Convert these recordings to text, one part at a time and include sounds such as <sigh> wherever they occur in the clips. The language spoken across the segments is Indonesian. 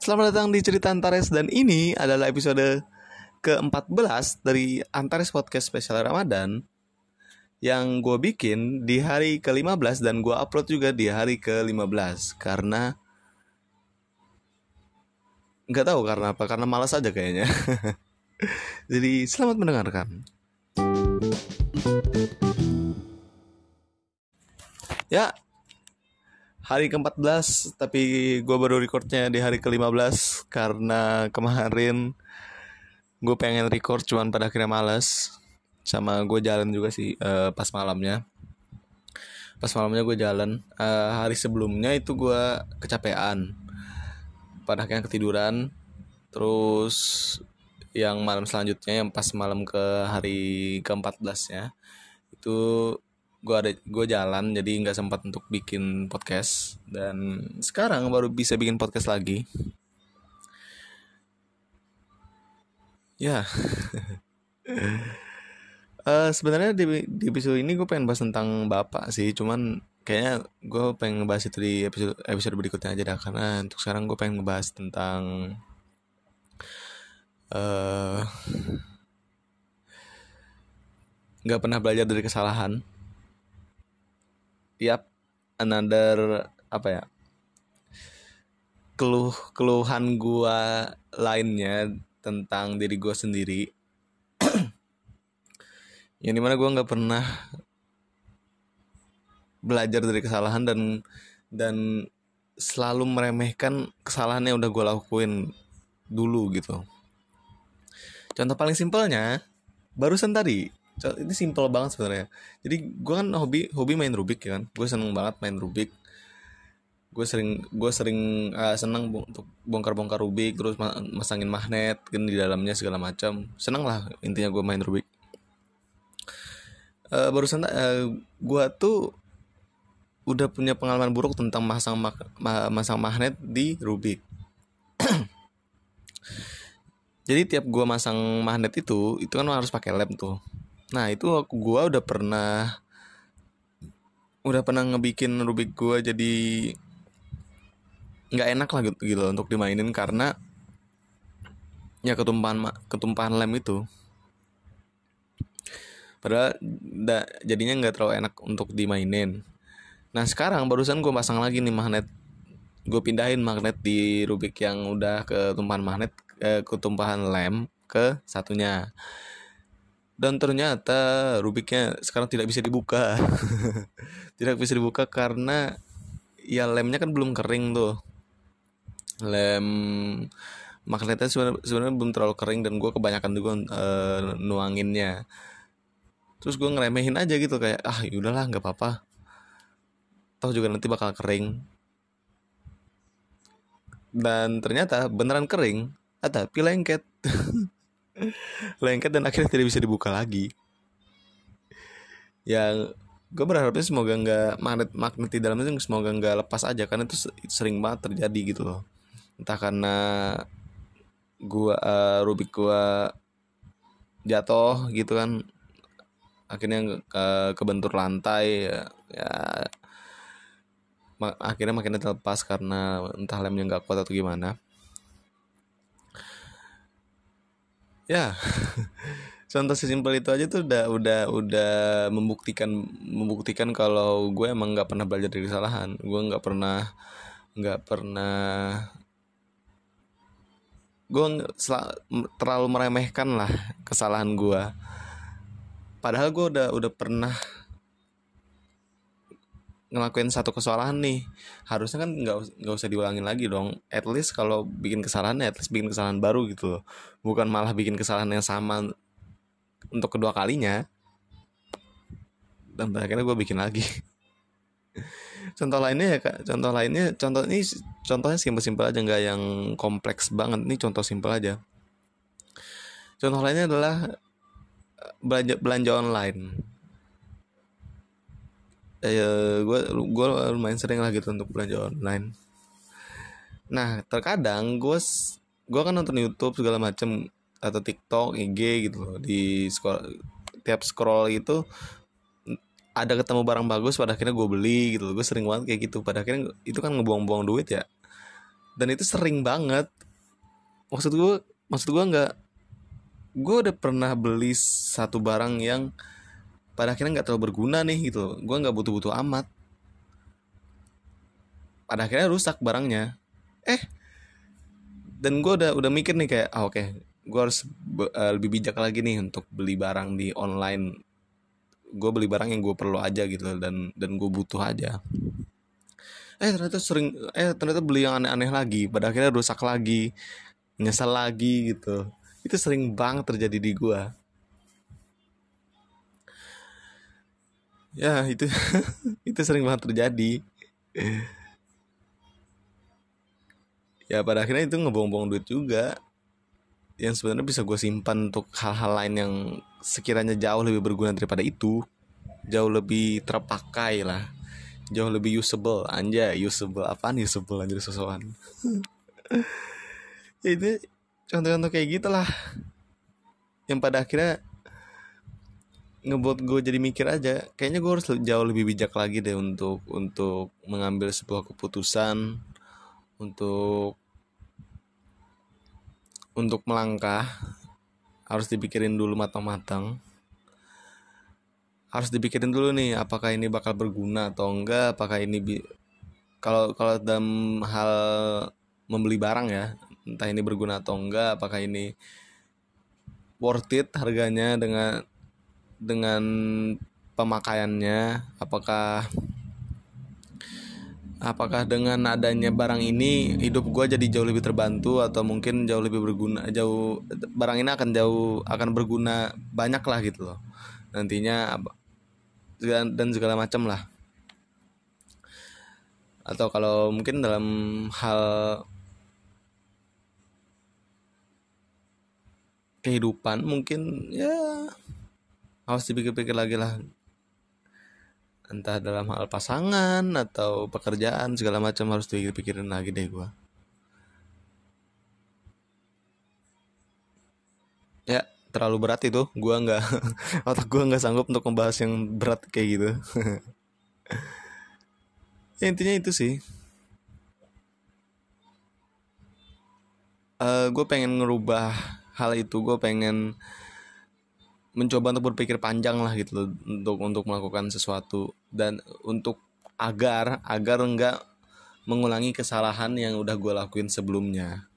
Selamat datang di Cerita Antares dan ini adalah episode ke-14 dari Antares Podcast Spesial Ramadan yang gue bikin di hari ke-15 dan gue upload juga di hari ke-15 karena nggak tahu karena apa karena malas aja kayaknya. <laughs> Jadi selamat mendengarkan. Ya hari ke-14 tapi gue baru recordnya di hari ke-15 karena kemarin gue pengen record cuman pada akhirnya males. Sama gue jalan juga sih uh, pas malamnya. Pas malamnya gue jalan. Uh, hari sebelumnya itu gue kecapean. Pada akhirnya ketiduran. Terus yang malam selanjutnya yang pas malam ke hari ke-14 ya itu gue ada gue jalan jadi nggak sempat untuk bikin podcast. Dan sekarang baru bisa bikin podcast lagi. Ya. Uh, <laughs> sebenarnya di, di episode ini gue pengen bahas tentang bapak sih cuman kayaknya gue pengen ngebahas itu di episode episode berikutnya aja dah karena untuk sekarang gue pengen ngebahas tentang eh, nggak uh, pernah belajar dari kesalahan tiap another apa ya keluh keluhan gua lainnya tentang diri gua sendiri. <clears throat> Yang di mana gua nggak pernah belajar dari kesalahan dan dan selalu meremehkan kesalahan yang udah gue lakuin dulu gitu. Contoh paling simpelnya barusan tadi ini simple banget sebenarnya. Jadi gue kan hobi hobi main rubik ya kan. Gue seneng banget main rubik. Gue sering gue sering uh, seneng untuk bongkar-bongkar rubik terus masangin magnet kan di dalamnya segala macam. Seneng lah intinya gue main rubik. Uh, barusan uh, gue tuh udah punya pengalaman buruk tentang masang ma masang magnet di rubik. <clears throat> Jadi tiap gue masang magnet itu itu kan harus pakai lem tuh Nah itu gue udah pernah udah pernah ngebikin Rubik gue jadi nggak enak lah gitu, gitu untuk dimainin karena ya ketumpahan ketumpahan lem itu. Padahal da, jadinya nggak terlalu enak untuk dimainin. Nah sekarang barusan gue pasang lagi nih magnet. Gue pindahin magnet di Rubik yang udah ketumpahan magnet eh, ketumpahan lem ke satunya dan ternyata Rubiknya sekarang tidak bisa dibuka. <laughs> Tidak bisa dibuka karena ya lemnya kan belum kering tuh. Lem magnetnya sebenarnya belum terlalu kering dan gue kebanyakan juga uh, nuanginnya. Terus gue ngeremehin aja gitu kayak ah yaudahlah nggak apa-apa. Toh juga nanti bakal kering. Dan ternyata beneran kering ada lengket <laughs> lengket dan akhirnya tidak bisa dibuka lagi. Ya gue berharapnya semoga nggak magnet magnet di dalamnya semoga nggak lepas aja karena itu sering banget terjadi gitu loh. Entah karena gua uh, rubik gua jatuh gitu kan akhirnya ke kebentur lantai ya, ya akhirnya makin terlepas karena entah lemnya nggak kuat atau gimana ya. <laughs> Contoh sesimpel itu aja tuh udah udah udah membuktikan membuktikan kalau gue emang nggak pernah belajar dari kesalahan. Gue nggak pernah nggak pernah gue terlalu meremehkan lah kesalahan gue. Padahal gue udah udah pernah ngelakuin satu kesalahan nih harusnya kan nggak nggak usah diulangin lagi dong. At least kalau bikin kesalahan at least bikin kesalahan baru gitu loh. Bukan malah bikin kesalahan yang sama untuk kedua kalinya. Dan akhirnya gue bikin lagi. <laughs> Contoh lainnya ya kak. Contoh lainnya contoh ini contohnya simpel-simpel aja nggak yang kompleks banget. Ini contoh simpel aja. Contoh lainnya adalah eh, belanja belanja online ya gue gue lumayan sering lah gitu untuk belanja online. Nah terkadang gue gue kan nonton YouTube segala macem atau TikTok IG gitu loh. Di scroll, tiap scroll itu ada ketemu barang bagus pada akhirnya gue beli gitu loh. Gue sering banget kayak gitu. Pada akhirnya itu kan ngebuang-buang duit ya. Dan itu sering banget. Maksud gue maksud gue nggak gue udah pernah beli satu barang yang pada akhirnya nggak terlalu berguna nih gitu gue nggak butuh-butuh amat. Pada akhirnya rusak barangnya. Eh dan gue udah udah mikir nih kayak ah, oke okay, gue harus uh, lebih bijak lagi nih untuk beli barang di online. Gue beli barang yang gue perlu aja gitu dan dan gue butuh aja. Eh ternyata sering eh ternyata beli yang aneh-aneh lagi. Pada akhirnya rusak lagi nyesal lagi gitu. Itu sering banget terjadi di gue ya itu <laughs> itu sering banget terjadi. Ya pada akhirnya itu ngebong-bong duit juga. Yang sebenarnya bisa gue simpan untuk hal-hal lain yang sekiranya jauh lebih berguna daripada itu. Jauh lebih terpakai lah. Jauh lebih usable. Anja usable apaan? Usable anjir sosokan <laughs> ini contoh-contoh kayak gitulah. Yang pada akhirnya ngebuat gue jadi mikir aja kayaknya gue harus jauh lebih bijak lagi deh untuk untuk mengambil sebuah keputusan untuk untuk melangkah. Harus dipikirin dulu matang-matang. Harus dipikirin dulu nih apakah ini bakal berguna atau enggak apakah ini kalau kalau dalam hal membeli barang ya entah ini berguna atau enggak apakah ini worth it harganya dengan dengan pemakaiannya apakah apakah dengan adanya barang ini hidup gue jadi jauh lebih terbantu atau mungkin jauh lebih berguna jauh barang ini akan jauh akan berguna banyak lah gitu loh. Nantinya dan segala macam lah. Atau kalau mungkin dalam hal kehidupan mungkin ya harus dipikir-pikir lagi lah. Entah dalam hal pasangan atau pekerjaan segala macam harus dipikir-pikirin lagi deh gue ya terlalu berat itu. Gue nggak <laughs> otak gue nggak sanggup untuk membahas yang berat kayak gitu. <laughs> Ya, intinya itu sih. Uh, eh, gue pengen ngerubah hal itu. Gue pengen mencoba untuk berpikir panjang lah gitu loh untuk untuk melakukan sesuatu. Dan untuk agar agar enggak mengulangi kesalahan yang udah gue lakuin sebelumnya.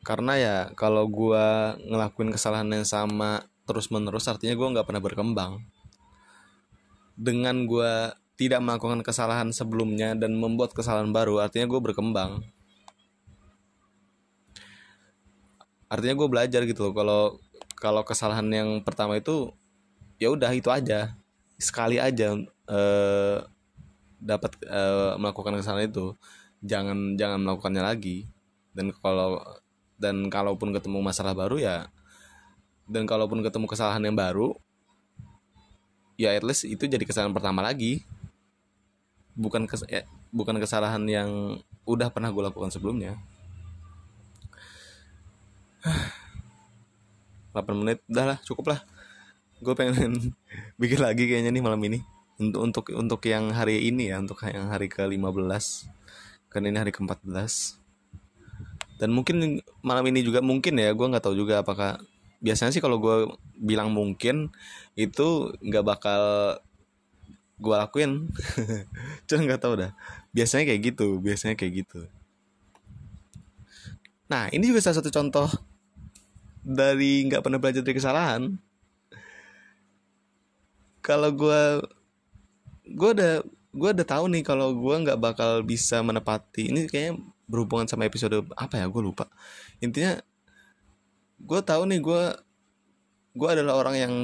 Karena ya kalau gue ngelakuin kesalahan yang sama terus menerus artinya gue nggak pernah berkembang. Dengan gue tidak melakukan kesalahan sebelumnya dan membuat kesalahan baru artinya gue berkembang artinya gue belajar gitu loh kalau kalau kesalahan yang pertama itu ya udah itu aja. Sekali aja eh, dapat eh, melakukan kesalahan itu jangan jangan melakukannya lagi. Dan kalau dan kalaupun ketemu masalah baru ya dan kalaupun ketemu kesalahan yang baru ya at least itu jadi kesalahan pertama lagi. Bukan kes, ya, bukan kesalahan yang udah pernah gue lakukan sebelumnya 8 menit udah lah cukup lah. Gue pengen <laughs> bikin lagi kayaknya nih malam ini. Untuk untuk untuk yang hari ini ya untuk yang hari ke 15 kan ini hari ke 14 dan mungkin malam ini juga mungkin ya gue nggak tahu juga apakah biasanya sih kalau gue bilang mungkin itu nggak bakal gue lakuin. <laughs> Cuma nggak tahu dah. Biasanya kayak gitu biasanya kayak gitu. Nah ini juga salah satu contoh dari nggak pernah belajar dari kesalahan kalau gue gue udah gue udah tahu nih kalau gue nggak bakal bisa menepati. Ini kayaknya berhubungan sama episode apa ya? Gue lupa. Intinya gue tahu nih gue gue adalah orang yang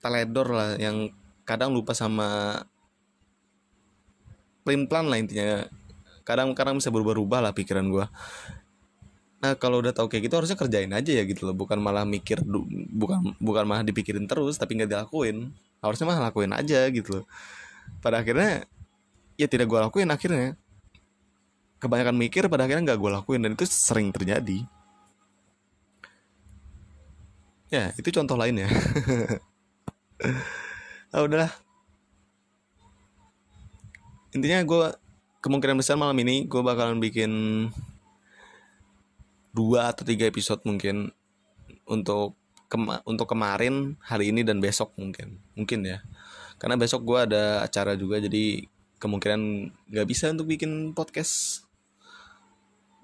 teledor lah yang kadang lupa sama plan plan lah intinya. Kadang kadang bisa berubah-ubah lah pikiran gue Nah kalau udah tahu kayak gitu harusnya kerjain aja ya gitu loh, bukan malah mikir bukan bukan malah dipikirin terus tapi nggak dilakuin. Harusnya malah lakuin aja gitu loh. Pada akhirnya ya tidak gue lakuin akhirnya. Kebanyakan mikir pada akhirnya nggak gue lakuin dan itu sering terjadi. Ya itu contoh lain ya. <laughs> ah udahlah. Intinya gue kemungkinan besar malam ini gue bakalan bikin dua atau tiga episode mungkin untuk kema untuk kemarin hari ini dan besok mungkin. Mungkin ya. Karena besok gue ada acara juga jadi kemungkinan nggak bisa untuk bikin podcast.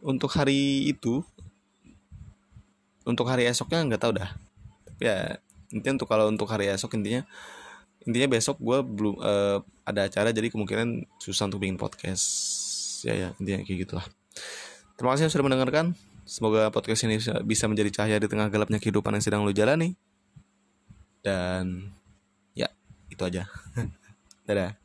Untuk hari itu untuk hari esoknya nggak tahu dah. Tapi ya intinya untuk kalau untuk hari esok intinya intinya besok gue belum uh, ada acara jadi kemungkinan susah untuk bikin podcast. Ya ya intinya kayak gitulah. Terima kasih sudah mendengarkan Semoga podcast ini bisa menjadi cahaya di tengah gelapnya kehidupan yang sedang lo jalani. Dan ya, itu aja. <laughs> Dadah.